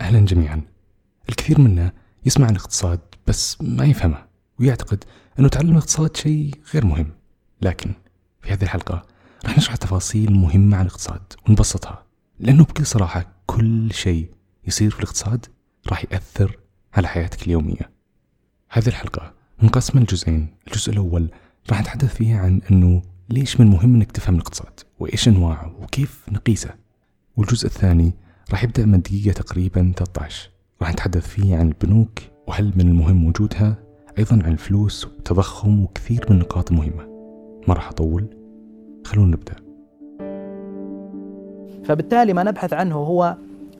أهلا جميعا. الكثير منا يسمع عن الاقتصاد بس ما يفهمه ويعتقد أنه تعلم الاقتصاد شيء غير مهم. لكن في هذه الحلقة راح نشرح تفاصيل مهمة عن الاقتصاد ونبسطها لأنه بكل صراحة كل شيء يصير في الاقتصاد راح يأثر على حياتك اليومية. هذه الحلقة منقسمة لجزئين الجزء الأول راح نتحدث فيه عن أنه ليش من المهم أنك تفهم الاقتصاد وإيش أنواعه وكيف نقيسه. والجزء الثاني راح يبدأ من دقيقة تقريبا 13 راح نتحدث فيه عن البنوك وهل من المهم وجودها أيضا عن الفلوس والتضخم وكثير من النقاط المهمة ما راح أطول خلونا نبدأ. فبالتالي ما نبحث عنه هو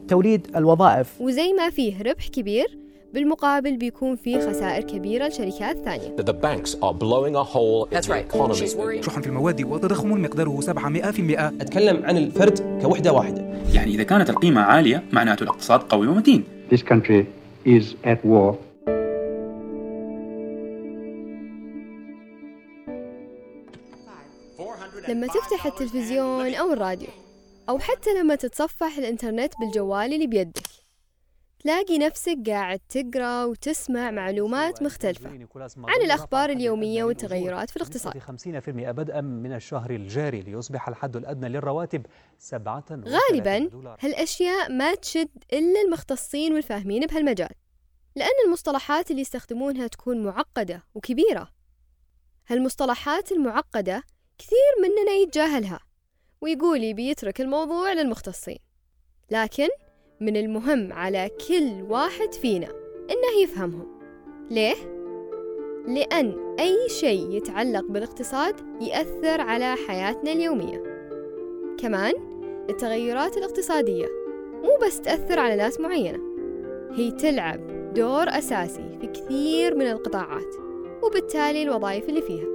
توليد الوظائف. وزي ما فيه ربح كبير بالمقابل بيكون فيه خسائر كبيرة لشركات ثانية that the banks are blowing a hole in That's the right. economy. She's worried. شح في المواد وتضخم مقداره 700% أتكلم عن الفرد كوحدة واحدة يعني إذا كانت القيمة عالية معناته الاقتصاد قوي ومتين this country is at war. لما تفتح التلفزيون أو الراديو أو حتى لما تتصفح الإنترنت بالجوال اللي بيدك تلاقي نفسك قاعد تقرأ وتسمع معلومات مختلفة عن الأخبار اليومية والتغيرات في الاقتصاد. 50% بدءا من الشهر الجاري ليصبح الحد الأدنى للرواتب سبعة غالبا هالأشياء ما تشد إلا المختصين والفاهمين بهالمجال لأن المصطلحات اللي يستخدمونها تكون معقدة وكبيرة. هالمصطلحات المعقدة كثير مننا يتجاهلها ويقول يبي يترك الموضوع للمختصين. لكن من المهم على كل واحد فينا إنه يفهمهم. ليه؟ لأن أي شيء يتعلق بالاقتصاد يأثر على حياتنا اليومية. كمان التغيرات الاقتصادية مو بس تأثر على ناس معينة هي تلعب دور أساسي في كثير من القطاعات وبالتالي الوظائف اللي فيها.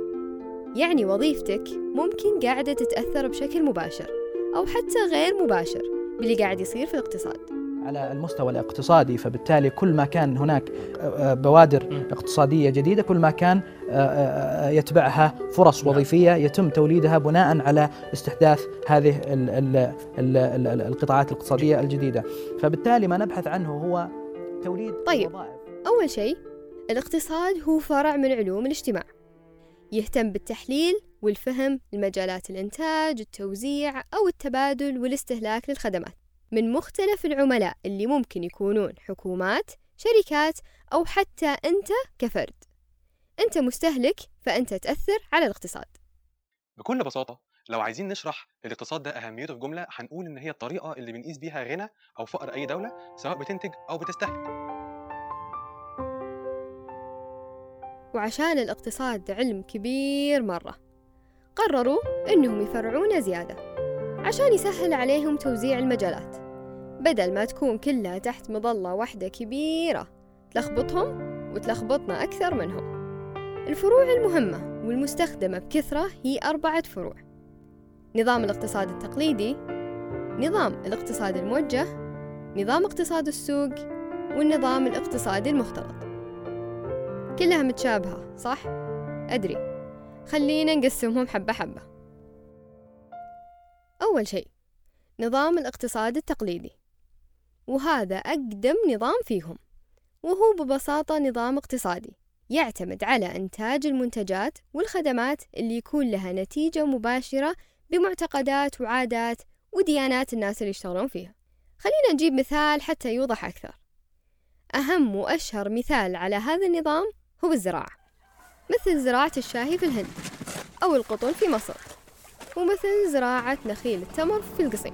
يعني وظيفتك ممكن قاعدة تتأثر بشكل مباشر أو حتى غير مباشر. باللي قاعد يصير في الاقتصاد. على المستوى الاقتصادي فبالتالي كل ما كان هناك آه، آه، بوادر اقتصادية جديدة كل ما كان آه، يتبعها فرص وظيفية يتم توليدها بناء على استحداث هذه ال- ال- ال- ال- ال- القطاعات الاقتصادية الجديدة. فبالتالي ما نبحث عنه هو توليد طيب. أول شيء الاقتصاد هو فرع من علوم الاجتماع. يهتم بالتحليل والفهم لمجالات الإنتاج التوزيع أو التبادل والاستهلاك للخدمات. من مختلف العملاء اللي ممكن يكونون حكومات شركات أو حتى أنت كفرد. أنت مستهلك فأنت تأثر على الاقتصاد. بكل بساطة لو عايزين نشرح الاقتصاد ده أهميته في جملة هنقول إن هي الطريقة اللي بنقيس بيها غنى أو فقر أي دولة سواء بتنتج أو بتستهلك. وعشان الاقتصاد علم كبير مرة قرروا إنهم يفرعونه زيادة عشان يسهل عليهم توزيع المجالات. بدل ما تكون كلها تحت مظلة واحدة كبيرة تلخبطهم وتلخبطنا أكثر منهم. الفروع المهمة والمستخدمة بكثرة هي أربعة فروع. نظام الاقتصاد التقليدي نظام الاقتصاد الموجه نظام اقتصاد السوق والنظام الاقتصادي المختلط. كلها متشابهة صح؟ أدري. خلينا نقسمهم حبة حبة. أول شيء نظام الاقتصاد التقليدي. وهذا أقدم نظام فيهم. وهو ببساطة نظام اقتصادي يعتمد على إنتاج المنتجات والخدمات اللي يكون لها نتيجة مباشرة بمعتقدات وعادات وديانات الناس اللي يشتغلون فيها. خلينا نجيب مثال حتى يوضح أكثر. أهم وأشهر مثال على هذا النظام هو الزراعة. مثل زراعة الشاهي في الهند أو القطن في مصر ومثل زراعة نخيل التمر في القصيم.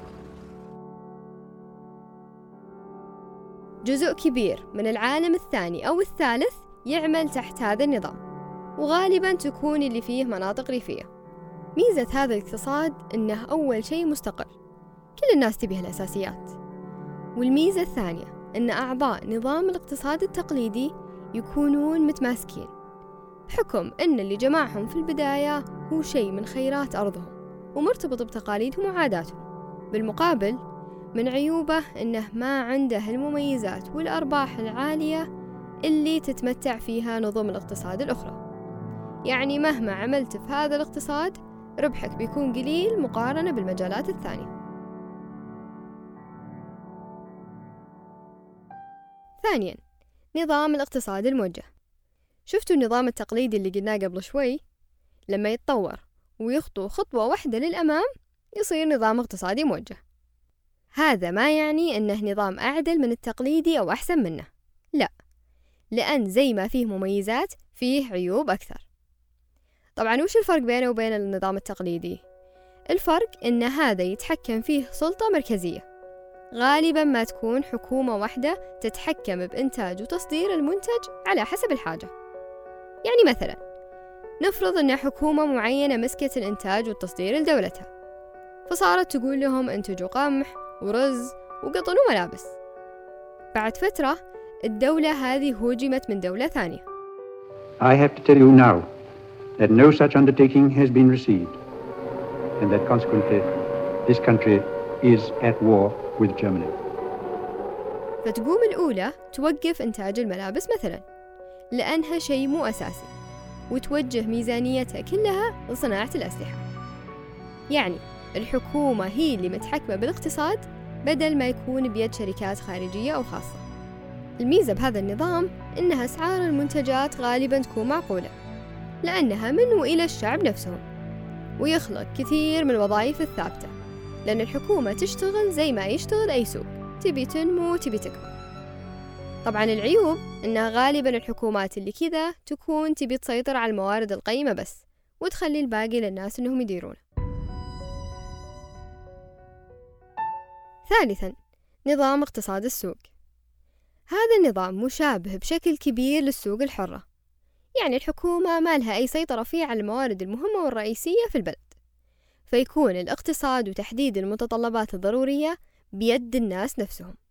جزء كبير من العالم الثاني أو الثالث يعمل تحت هذا النظام وغالبا تكون اللي فيه مناطق ريفية. ميزة هذا الاقتصاد إنه أول شيء مستقل كل الناس تبيه الأساسيات. والميزة الثانية إن أعضاء نظام الاقتصاد التقليدي يكونون متماسكين بحكم إن اللي جمعهم في البداية هو شيء من خيرات أرضهم ومرتبط بتقاليدهم وعاداتهم. بالمقابل من عيوبه إنه ما عنده المميزات والأرباح العالية اللي تتمتع فيها نظم الاقتصاد الأخرى. يعني مهما عملت في هذا الاقتصاد ربحك بيكون قليل مقارنة بالمجالات الثانية. ثانيا نظام الاقتصاد الموجه. شفتوا النظام التقليدي اللي قلناه قبل شوي؟ لما يتطور ويخطو خطوة واحدة للأمام يصير نظام اقتصادي موجه. هذا ما يعني أنه نظام أعدل من التقليدي أو أحسن منه. لا لأن زي ما فيه مميزات فيه عيوب أكثر. طبعا وش الفرق بينه وبين النظام التقليدي؟ الفرق إن هذا يتحكم فيه سلطة مركزية. غالبا ما تكون حكومة واحدة تتحكم بإنتاج وتصدير المنتج على حسب الحاجة. يعني مثلا نفرض أن حكومة معينة مسكت الإنتاج والتصدير لدولتها فصارت تقول لهم انتجوا قمح ورز وقطن وملابس. بعد فترة الدولة هذه هوجمت من دولة ثانية. I have to tell you now that no such undertaking has been received and that consequently this country is at war with Germany. فتقوم الأولى توقف إنتاج الملابس مثلا. لأنها شيء مو أساسي وتوجه ميزانيتها كلها لصناعة الأسلحة. يعني الحكومة هي اللي متحكمة بالاقتصاد بدل ما يكون بيد شركات خارجية أو خاصة. الميزة بهذا النظام إن أسعار المنتجات غالبا تكون معقولة لأنها من وإلى الشعب نفسهم ويخلق كثير من الوظائف الثابتة لأن الحكومة تشتغل زي ما يشتغل أي سوق تبي تنمو تبي تكبر. طبعا العيوب إنها غالبا الحكومات اللي كذا تكون تبي تسيطر على الموارد القيمة بس وتخلي الباقي للناس إنهم يديرونه. ثالثا نظام اقتصاد السوق. هذا النظام مشابه بشكل كبير للسوق الحرة. يعني الحكومة ما لها أي سيطرة فيه على الموارد المهمة والرئيسية في البلد. فيكون الاقتصاد وتحديد المتطلبات الضرورية بيد الناس نفسهم.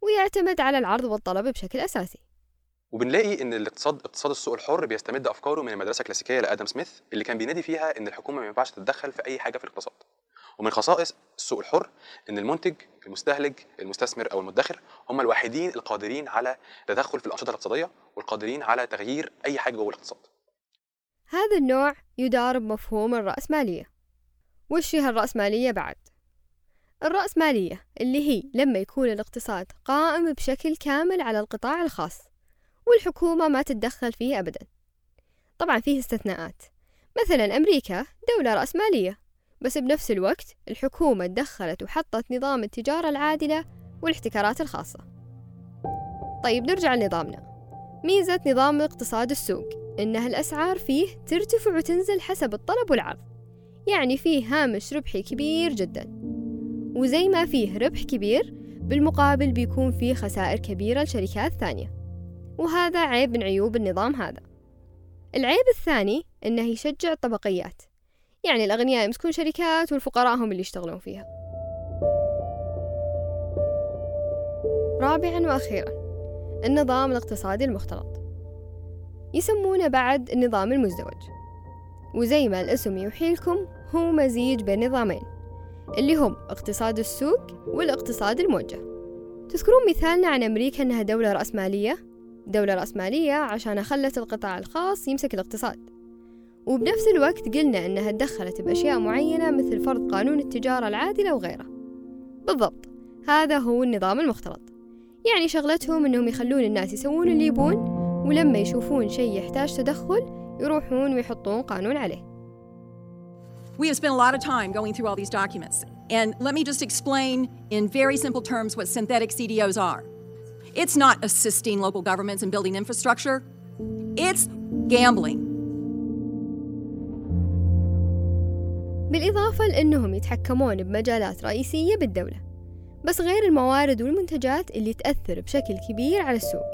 ويعتمد على العرض والطلب بشكل أساسي. وبنلاقي إن الاقتصاد اقتصاد السوق الحر بيستمد أفكاره من المدرسة الكلاسيكية لآدم سميث اللي كان بينادي فيها إن الحكومة ما ينفعش تتدخل في أي حاجة في الاقتصاد. ومن خصائص السوق الحر إن المنتج المستهلك المستثمر أو المدخر هم الوحيدين القادرين على التدخل في الأنشطة الاقتصادية والقادرين على تغيير أي حاجة جوه الاقتصاد. هذا النوع يدار بمفهوم الرأسمالية. وش هي الرأسمالية بعد؟ الرأسمالية اللي هي لما يكون الاقتصاد قائم بشكل كامل على القطاع الخاص والحكومة ما تتدخل فيه أبدا. طبعا فيه استثناءات. مثلا أمريكا دولة رأسمالية بس بنفس الوقت الحكومة تدخلت وحطت نظام التجارة العادلة والاحتكارات الخاصة. طيب نرجع لنظامنا. ميزة نظام اقتصاد السوق إنها الأسعار فيه ترتفع وتنزل حسب الطلب والعرض. يعني فيه هامش ربحي كبير جدا. وزي ما فيه ربح كبير بالمقابل بيكون فيه خسائر كبيرة لشركات ثانية. وهذا عيب من عيوب النظام هذا. العيب الثاني إنه يشجع الطبقيات. يعني الأغنياء يمسكون شركات والفقراء هم اللي يشتغلون فيها. رابعا وأخيرا النظام الاقتصادي المختلط. يسمونه بعد النظام المزدوج. وزي ما الاسم يوحي لكم هو مزيج بين نظامين. اللي هم اقتصاد السوق والاقتصاد الموجة. تذكرون مثالنا عن أمريكا أنها دولة رأسمالية؟ دولة رأسمالية عشان خلت القطاع الخاص يمسك الاقتصاد. وبنفس الوقت قلنا أنها تدخلت بأشياء معينة مثل فرض قانون التجارة العادلة وغيره. بالضبط هذا هو النظام المختلط يعني شغلتهم أنهم يخلون الناس يسوون اللي يبون ولما يشوفون شيء يحتاج تدخل يروحون ويحطون قانون عليه. We have spent a lot of time going through all these documents. And let me just explain in very simple terms what synthetic CDOs are. It's not assisting local governments in building infrastructure, it's gambling. بالإضافة لأنهم يتحكمون بمجالات رئيسية بالدولة بس غير الموارد والمنتجات اللي تأثر بشكل كبير على السوق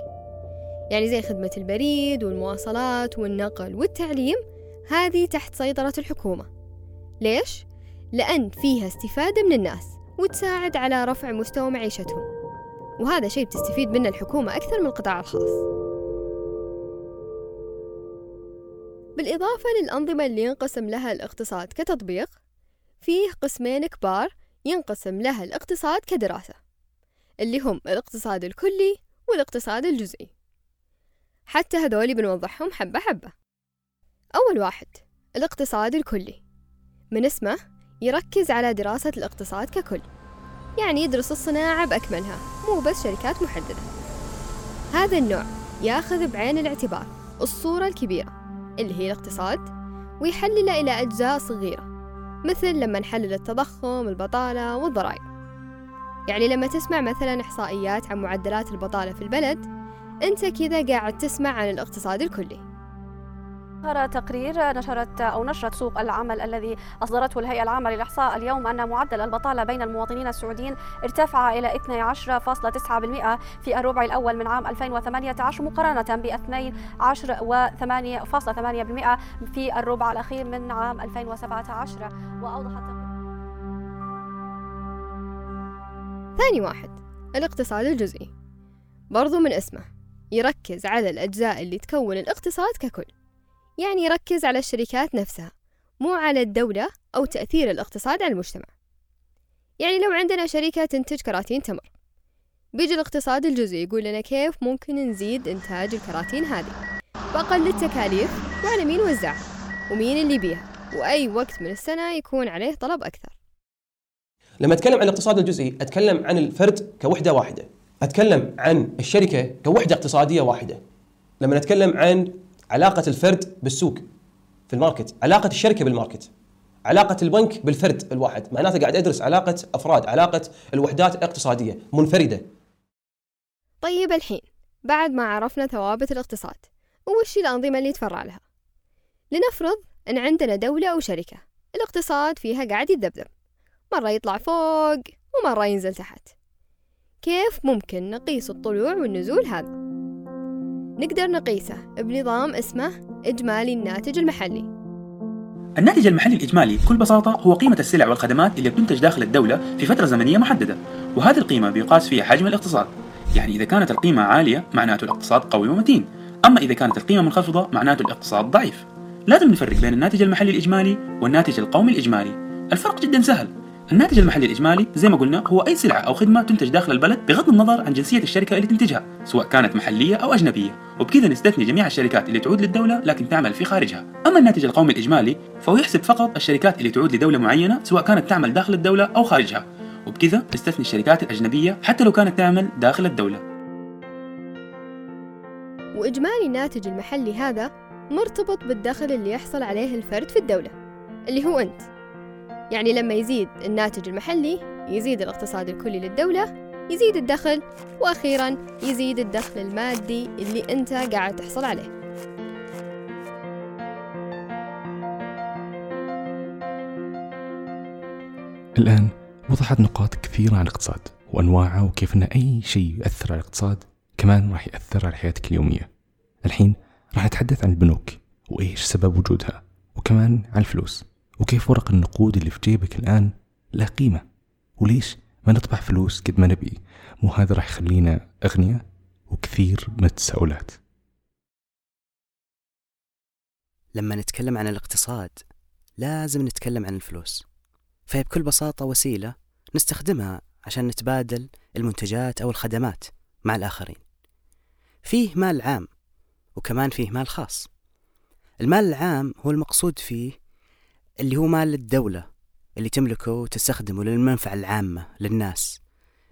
يعني زي خدمة البريد والمواصلات والنقل والتعليم هذه تحت سيطرة الحكومة ليش؟ لأن فيها استفادة من الناس وتساعد على رفع مستوى معيشتهم. وهذا شيء بتستفيد منه الحكومة أكثر من القطاع الخاص. بالإضافة للأنظمة اللي ينقسم لها الاقتصاد كتطبيق فيه قسمين كبار ينقسم لها الاقتصاد كدراسة اللي هم الاقتصاد الكلي والاقتصاد الجزئي. حتى هذولي بنوضحهم حبة حبة. أول واحد الاقتصاد الكلي. من اسمه يركز على دراسة الاقتصاد ككل. يعني يدرس الصناعة بأكملها مو بس شركات محددة. هذا النوع ياخذ بعين الاعتبار الصورة الكبيرة اللي هي الاقتصاد ويحلله إلى أجزاء صغيرة مثل لما نحلل التضخم البطالة والضرائب. يعني لما تسمع مثلا إحصائيات عن معدلات البطالة في البلد أنت كذا قاعد تسمع عن الاقتصاد الكلي. ظهر تقرير نشرت أو نشرت سوق العمل الذي أصدرته الهيئة العامة للإحصاء اليوم أن معدل البطالة بين المواطنين السعوديين ارتفع إلى 12.9% في الربع الأول من عام 2018 مقارنة ب 12.8% في الربع الأخير من عام 2017 وأوضحت ثاني واحد الاقتصاد الجزئي. برضو من اسمه يركز على الأجزاء اللي تكون الاقتصاد ككل. يعني يركز على الشركات نفسها مو على الدولة أو تأثير الاقتصاد على المجتمع. يعني لو عندنا شركة تنتج كراتين تمر بيجي الاقتصاد الجزئي يقول لنا كيف ممكن نزيد إنتاج الكراتين هذه؟ بأقل التكاليف وعلى مين وزعها؟ ومين اللي بيها وأي وقت من السنة يكون عليه طلب أكثر. لما أتكلم عن الاقتصاد الجزئي أتكلم عن الفرد كوحدة واحدة. أتكلم عن الشركة كوحدة اقتصادية واحدة. لما نتكلم عن علاقة الفرد بالسوق في ال market. علاقة الشركة بال market. علاقة البنك بالفرد الواحد. معناته قاعد أدرس علاقة أفراد علاقة الوحدات الاقتصادية منفردة. طيب الحين بعد ما عرفنا ثوابت الاقتصاد وش الأنظمة اللي يتفرع لها. لنفرض أن عندنا دولة أو شركة الاقتصاد فيها قاعد يتذبذب مرة يطلع فوق ومرة ينزل تحت. كيف ممكن نقيس الطلوع والنزول هذا؟ نقدر نقيسه بنظام اسمه إجمالي الناتج المحلي. الناتج المحلي الإجمالي بكل بساطة هو قيمة السلع والخدمات اللي بتنتج داخل الدولة في فترة زمنية محددة وهذه القيمة بيقاس فيها حجم الاقتصاد. يعني إذا كانت القيمة عالية معناته الاقتصاد قوي ومتين أما إذا كانت القيمة منخفضة معناته الاقتصاد ضعيف. لازم نفرق بين الناتج المحلي الإجمالي والناتج القومي الإجمالي. الفرق جدا سهل. الناتج المحلي الإجمالي زي ما قلنا هو أي سلعة أو خدمة تنتج داخل البلد بغض النظر عن جنسية الشركة اللي تنتجها سواء كانت محلية أو أجنبية. وبكذا نستثني جميع الشركات اللي تعود للدولة لكن تعمل في خارجها. أما الناتج القومي الإجمالي فهو يحسب فقط الشركات اللي تعود لدولة معينة سواء كانت تعمل داخل الدولة أو خارجها. وبكذا نستثني الشركات الأجنبية حتى لو كانت تعمل داخل الدولة. وإجمالي الناتج المحلي هذا مرتبط بالدخل اللي يحصل عليه الفرد في الدولة اللي هو أنت. يعني لما يزيد الناتج المحلي يزيد الاقتصاد الكلي للدولة يزيد الدخل وأخيرا يزيد الدخل المادي اللي أنت قاعد تحصل عليه. الآن وضحت نقاط كثيرة عن الاقتصاد وأنواعه وكيف أن أي شيء يؤثر على الاقتصاد كمان راح يأثر على حياتك اليومية. الحين راح نتحدث عن البنوك وإيش سبب وجودها وكمان عن الفلوس. وكيف ورق النقود اللي في جيبك الآن له قيمة؟ وليش؟ ما نطبع فلوس قد ما نبي. مو هذا راح يخلينا أغنياء وكثير من التساؤلات لما نتكلم عن الاقتصاد لازم نتكلم عن الفلوس. فهي بكل بساطة وسيلة نستخدمها عشان نتبادل المنتجات أو الخدمات مع الآخرين. فيه مال عام وكمان فيه مال خاص. المال العام هو المقصود فيه اللي هو مال الدولة اللي تملكه وتستخدمه للمنفعة العامة للناس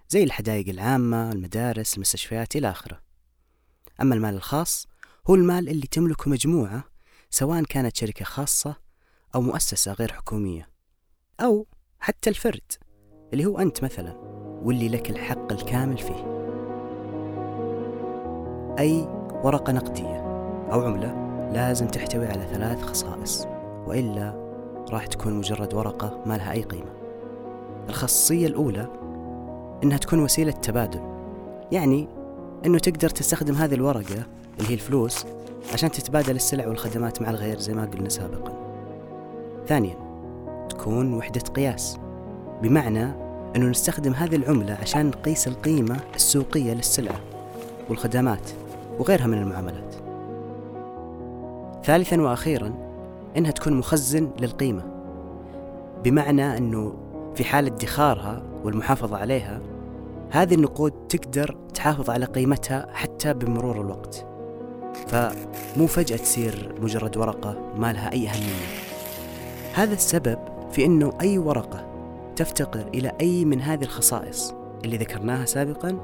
زي الحدائق العامة المدارس المستشفيات إلى آخره. أما المال الخاص هو المال اللي تملكه مجموعة سواء كانت شركة خاصة أو مؤسسة غير حكومية أو حتى الفرد اللي هو أنت مثلا واللي لك الحق الكامل فيه. أي ورقة نقدية أو عملة لازم تحتوي على ثلاث خصائص وإلا راح تكون مجرد ورقة ما لها أي قيمة. الخاصية الأولى إنها تكون وسيلة تبادل يعني إنه تقدر تستخدم هذه الورقة اللي هي الفلوس عشان تتبادل السلع والخدمات مع الغير زي ما قلنا سابقا. ثانيا تكون وحدة قياس بمعنى أنه نستخدم هذه العملة عشان نقيس القيمة السوقية للسلعة والخدمات وغيرها من المعاملات. ثالثا وأخيرا إنها تكون مخزن للقيمة. بمعنى أنه في حال ادخارها والمحافظة عليها هذه النقود تقدر تحافظ على قيمتها حتى بمرور الوقت. فمو فجأة تصير مجرد ورقة ما لها أي أهمية. هذا السبب في أنه أي ورقة تفتقر إلى أي من هذه الخصائص اللي ذكرناها سابقا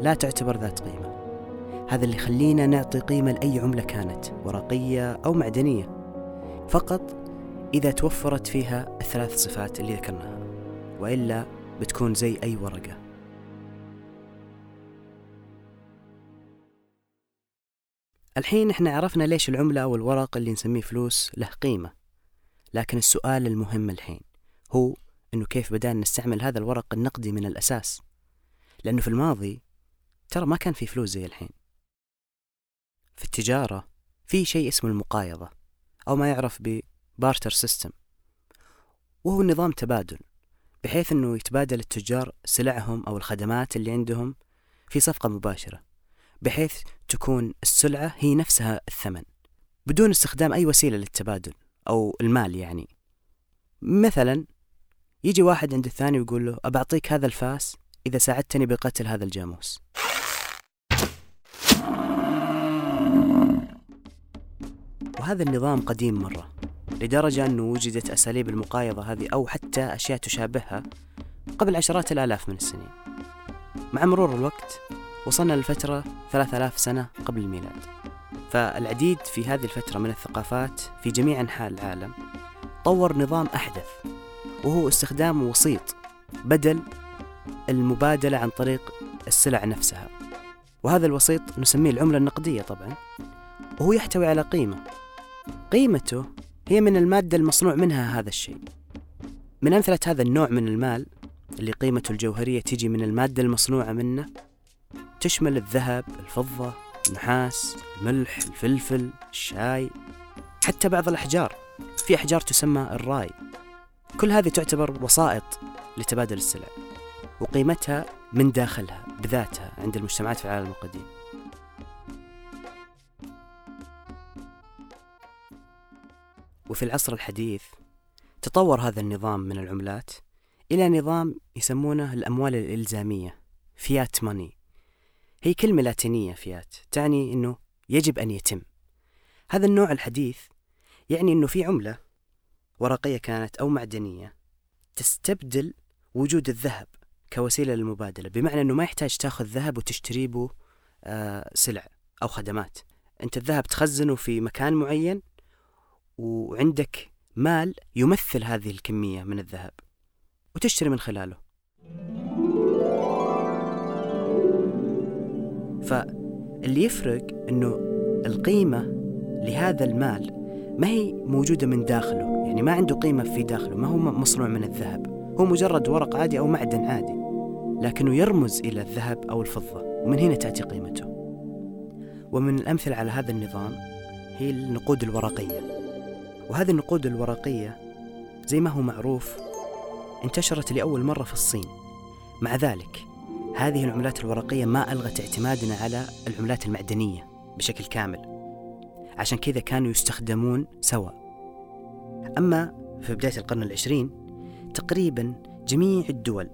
لا تعتبر ذات قيمة. هذا اللي يخلينا نعطي قيمة لأي عملة كانت ورقية أو معدنية. فقط إذا توفرت فيها الثلاث صفات اللي ذكرناها وإلا بتكون زي أي ورقة. الحين إحنا عرفنا ليش العملة أو الورق اللي نسميه فلوس له قيمة. لكن السؤال المهم الحين هو إنه كيف بدأنا نستعمل هذا الورق النقدي من الأساس؟ لأنه في الماضي ترى ما كان في فلوس زي الحين. في التجارة في شيء اسمه المقايضة. أو ما يعرف ب barter system. وهو نظام تبادل بحيث أنه يتبادل التجار سلعهم أو الخدمات اللي عندهم في صفقة مباشرة بحيث تكون السلعة هي نفسها الثمن بدون استخدام أي وسيلة للتبادل أو المال يعني. مثلا يجي واحد عند الثاني ويقول له أبعطيك هذا الفاس إذا ساعدتني بقتل هذا الجاموس. وهذا النظام قديم مرة لدرجة أنه وجدت أساليب المقايضة هذه أو حتى أشياء تشابهها قبل عشرات الآلاف من السنين. مع مرور الوقت وصلنا لفترة 3000 سنة قبل الميلاد. فالعديد في هذه الفترة من الثقافات في جميع أنحاء العالم طور نظام أحدث وهو استخدام وسيط بدل المبادلة عن طريق السلع نفسها. وهذا الوسيط نسميه العملة النقدية طبعا وهو يحتوي على قيمة قيمته هي من المادة المصنوع منها هذا الشيء. من أمثلة هذا النوع من المال اللي قيمته الجوهرية تجي من المادة المصنوعة منه تشمل الذهب الفضة النحاس الملح الفلفل الشاي حتى بعض الأحجار. في أحجار تسمى الراي. كل هذه تعتبر وسائط لتبادل السلع وقيمتها من داخلها بذاتها عند المجتمعات في العالم القديم. وفي العصر الحديث تطور هذا النظام من العملات إلى نظام يسمونه الأموال الإلزامية فيات ماني. هي كلمة لاتينية فيات تعني أنه يجب أن يتم. هذا النوع الحديث يعني أنه في عملة ورقية كانت أو معدنية تستبدل وجود الذهب كوسيلة للمبادلة بمعنى أنه ما يحتاج تأخذ ذهب وتشتري به آه سلع أو خدمات. أنت الذهب تخزنه في مكان معين وعندك مال يمثل هذه الكمية من الذهب وتشتري من خلاله. فاللي يفرق إنه القيمة لهذا المال ما هي موجودة من داخله يعني ما عنده قيمة في داخله ما هو مصنوع من الذهب. هو مجرد ورق عادي أو معدن عادي لكنه يرمز إلى الذهب أو الفضة ومن هنا تأتي قيمته. ومن الأمثلة على هذا النظام هي النقود الورقية. وهذه النقود الورقية زي ما هو معروف انتشرت لأول مرة في الصين. مع ذلك هذه العملات الورقية ما ألغت اعتمادنا على العملات المعدنية بشكل كامل. عشان كذا كانوا يستخدمون سوا. أما في بداية القرن العشرين تقريبا جميع الدول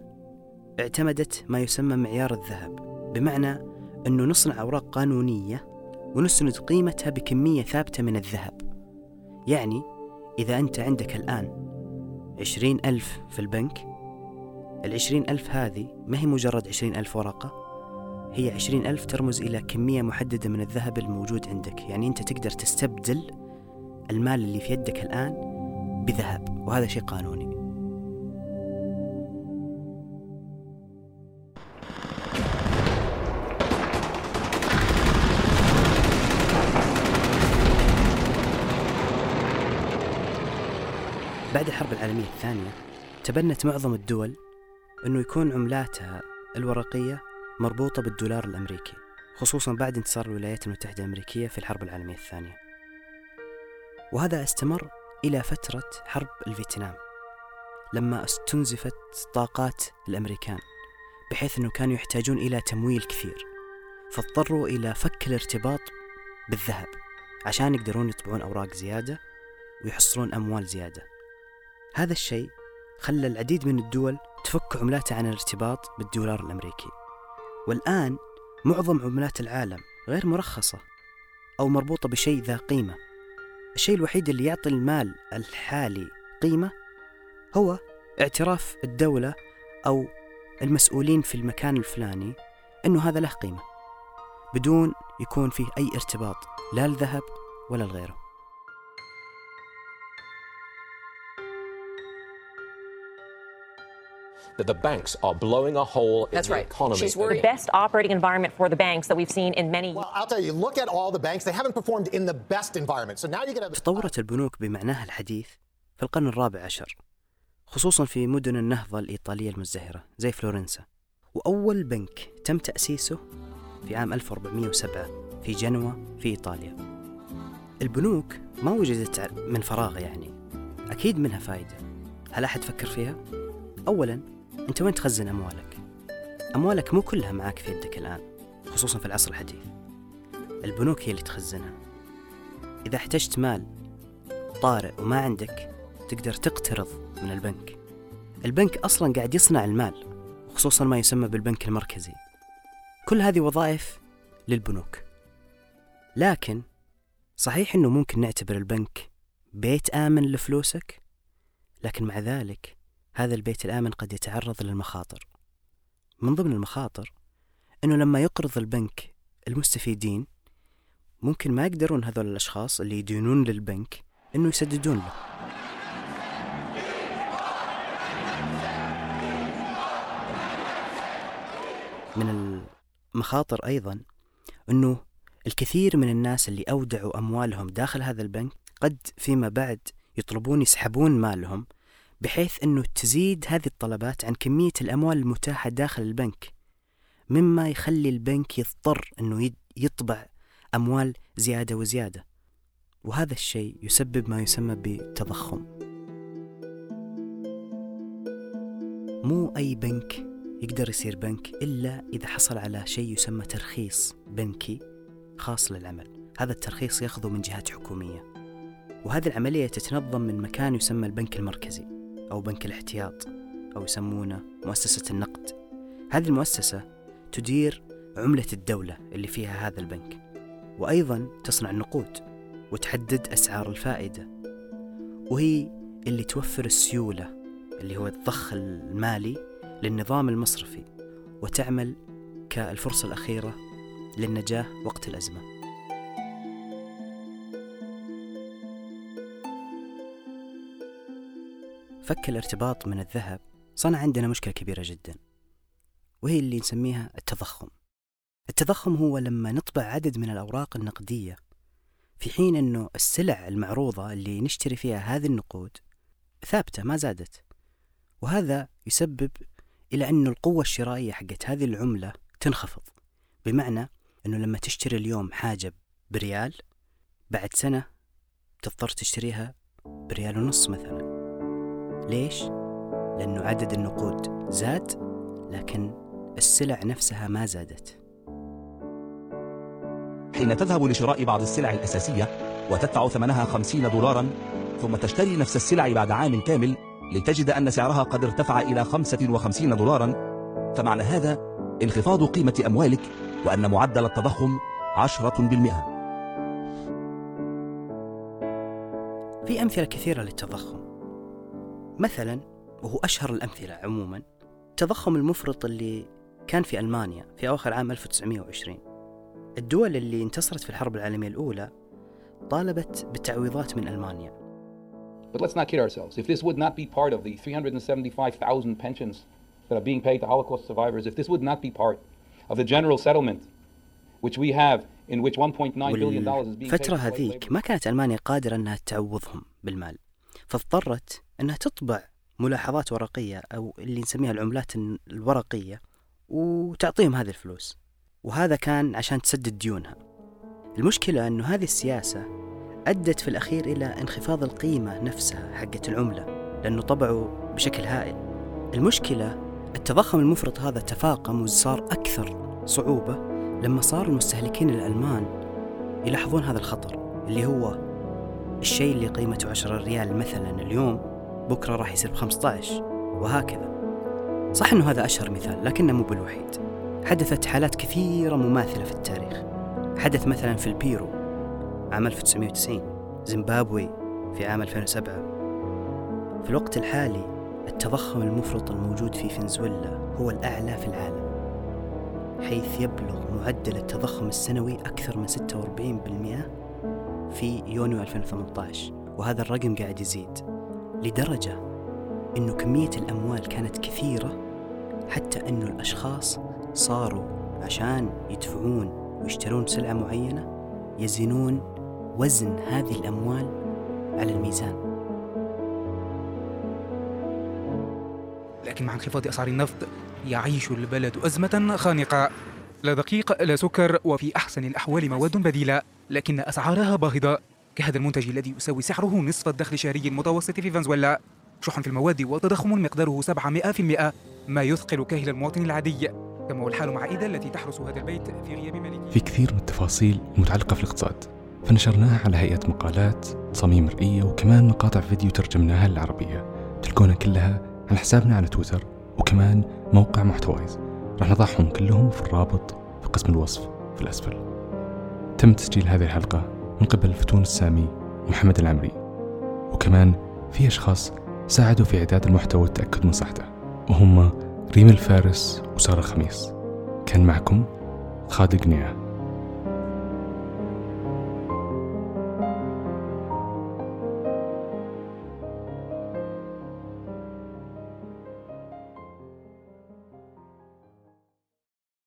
اعتمدت ما يسمى معيار الذهب بمعنى أنه نصنع أوراق قانونية ونسند قيمتها بكمية ثابتة من الذهب. يعني إذا أنت عندك الآن عشرين ألف في البنك العشرين ألف هذه ما هي مجرد عشرين ألف ورقة هي عشرين ألف ترمز إلى كمية محددة من الذهب الموجود عندك. يعني أنت تقدر تستبدل المال اللي في يدك الآن بذهب وهذا شيء قانوني. بعد الحرب العالمية الثانية تبنت معظم الدول أنه يكون عملاتها الورقية مربوطة بالدولار الأمريكي خصوصا بعد انتصار الولايات المتحدة الأمريكية في الحرب العالمية الثانية. وهذا استمر إلى فترة حرب الفيتنام لما استنزفت طاقات الأمريكان بحيث أنه كانوا يحتاجون إلى تمويل كثير فاضطروا إلى فك الارتباط بالذهب عشان يقدرون يطبعون أوراق زيادة ويحصلون أموال زيادة. هذا الشيء خلى العديد من الدول تفك عملاتها عن الارتباط بالدولار الأمريكي. والآن معظم عملات العالم غير مرخصة أو مربوطة بشيء ذا قيمة. الشيء الوحيد اللي يعطي المال الحالي قيمة هو اعتراف الدولة أو المسؤولين في المكان الفلاني أنه هذا له قيمة بدون يكون فيه أي ارتباط لا الذهب ولا لغيره that the banks are blowing a hole That's in the right. economy. She's worried. The best operating environment for the banks that we've seen in many Well, I'll tell you, look at all the banks. They haven't performed in the best environment. So now you're going to. تطورت البنوك بمعناها الحديث في القرن الرابع عشر خصوصا في مدن النهضة الإيطالية المزدهرة زي فلورنسا وأول بنك تم تأسيسه في عام 1407 في جنوة في إيطاليا البنوك ما وجدت من فراغ يعني أكيد منها فائدة هل أحد فكر فيها؟ أولا أنت وين تخزن أموالك؟ أموالك مو كلها معك في يدك الآن خصوصا في العصر الحديث. البنوك هي اللي تخزنها. إذا احتجت مال طارئ وما عندك تقدر تقترض من البنك. البنك أصلا قاعد يصنع المال خصوصا ما يسمى بالبنك المركزي. كل هذه وظائف للبنوك. لكن صحيح إنه ممكن نعتبر البنك بيت آمن لفلوسك؟ لكن مع ذلك هذا البيت الآمن قد يتعرض للمخاطر. من ضمن المخاطر إنه لما يقرض البنك المستفيدين ممكن ما يقدرون هذول الأشخاص اللي يدينون للبنك إنه يسددون له. من المخاطر أيضا إنه الكثير من الناس اللي أودعوا أموالهم داخل هذا البنك قد فيما بعد يطلبون يسحبون مالهم بحيث إنه تزيد هذه الطلبات عن كمية الأموال المتاحة داخل البنك مما يخلي البنك يضطر إنه يطبع أموال زيادة وزيادة. وهذا الشيء يسبب ما يسمى بالتضخم مو أي بنك يقدر يصير بنك إلا إذا حصل على شيء يسمى ترخيص بنكي خاص للعمل. هذا الترخيص ياخذه من جهات حكومية. وهذه العملية تتنظم من مكان يسمى البنك المركزي. أو بنك الاحتياط أو يسمونه مؤسسة النقد هذه المؤسسة تدير عملة الدولة اللي فيها هذا البنك وأيضا تصنع النقود وتحدد أسعار الفائدة وهي اللي توفر السيولة اللي هو الضخ المالي للنظام المصرفي وتعمل كالفرصة الأخيرة للنجاة وقت الأزمة. فك الارتباط من الذهب صنع عندنا مشكلة كبيرة جدا وهي اللي نسميها التضخم. التضخم هو لما نطبع عدد من الأوراق النقدية في حين أنه السلع المعروضة اللي نشتري فيها هذه النقود ثابتة ما زادت. وهذا يسبب إلى أن القوة الشرائية حقت هذه العملة تنخفض. بمعنى أنه لما تشتري اليوم حاجة بريال بعد سنة تضطر تشتريها بريال ونص مثلا. ليش؟ لأنه عدد النقود زاد لكن السلع نفسها ما زادت. حين تذهب لشراء بعض السلع الأساسية وتدفع ثمنها خمسين دولارا ثم تشتري نفس السلع بعد عام كامل لتجد أن سعرها قد ارتفع إلى 55 دولارا فمعنى هذا انخفاض قيمة أموالك وأن معدل التضخم 10% في أمثلة كثيرة للتضخم. مثلا وهو أشهر الأمثلة عموما التضخم المفرط اللي كان في ألمانيا في أواخر عام 1920 الدول اللي انتصرت في الحرب العالمية الأولى طالبت بالتعويضات من ألمانيا But let's not kid ourselves. If this would not be part of the 375,000 pensions that are being paid to Holocaust survivors, if this would not be part of the general settlement which we have in which 1.9 billion dollars is being paid الفترة هذيك ما كانت ألمانيا قادرة أنها تعوضهم بالمال فاضطرت أنها تطبع ملاحظات ورقية أو اللي نسميها العملات الورقية وتعطيهم هذه الفلوس. وهذا كان عشان تسدد ديونها. المشكلة أنه هذه السياسة أدت في الأخير إلى انخفاض القيمة نفسها حقت العملة لأنه طبعوا بشكل هائل. المشكلة التضخم المفرط هذا تفاقم وصار أكثر صعوبة لما صار المستهلكين الألمان يلاحظون هذا الخطر اللي هو الشيء اللي قيمته 10 ريال مثلا اليوم بكرة راح يصير ب 15 وهكذا. صح أنه هذا أشهر مثال لكنه مو بالوحيد. حدثت حالات كثيرة مماثلة في التاريخ. حدث مثلا في البيرو عام 1990 زيمبابوي في عام 2007 في الوقت الحالي التضخم المفرط الموجود في فنزويلا هو الأعلى في العالم حيث يبلغ معدل التضخم السنوي أكثر من 46% في يونيو 2018 وهذا الرقم قاعد يزيد لدرجة أنه كمية الأموال كانت كثيرة حتى أنه الأشخاص صاروا عشان يدفعون ويشترون سلعة معينة يزنون وزن هذه الأموال على الميزان. لكن مع انخفاض أسعار النفط يعيش البلد أزمة خانقة. لا دقيق لا سكر وفي أحسن الأحوال مواد بديلة لكن أسعارها باهظة كهذا المنتج الذي يساوي سعره نصف الدخل الشهري المتوسط في فنزويلا. شح في المواد وتضخم مقداره 700% ما يثقل كاهل المواطن العادي. كما هو الحال مع إيدا التي تحرس هذا البيت في غياب ملكه. في كثير من التفاصيل المتعلقة في الاقتصاد. فنشرناها على هيئة مقالات تصاميم مرئية وكمان مقاطع فيديو ترجمناها للعربية. تلقونها كلها على حسابنا على تويتر وكمان موقع محتوايز راح نضعهم كلهم في الرابط في قسم الوصف في الأسفل. تم تسجيل هذه الحلقة من قبل فتون السامي ومحمد العمري. وكمان في أشخاص ساعدوا في إعداد المحتوى والتأكد من صحته وهم ريم الفارس وسارة خميس كان معكم خالد قنيعه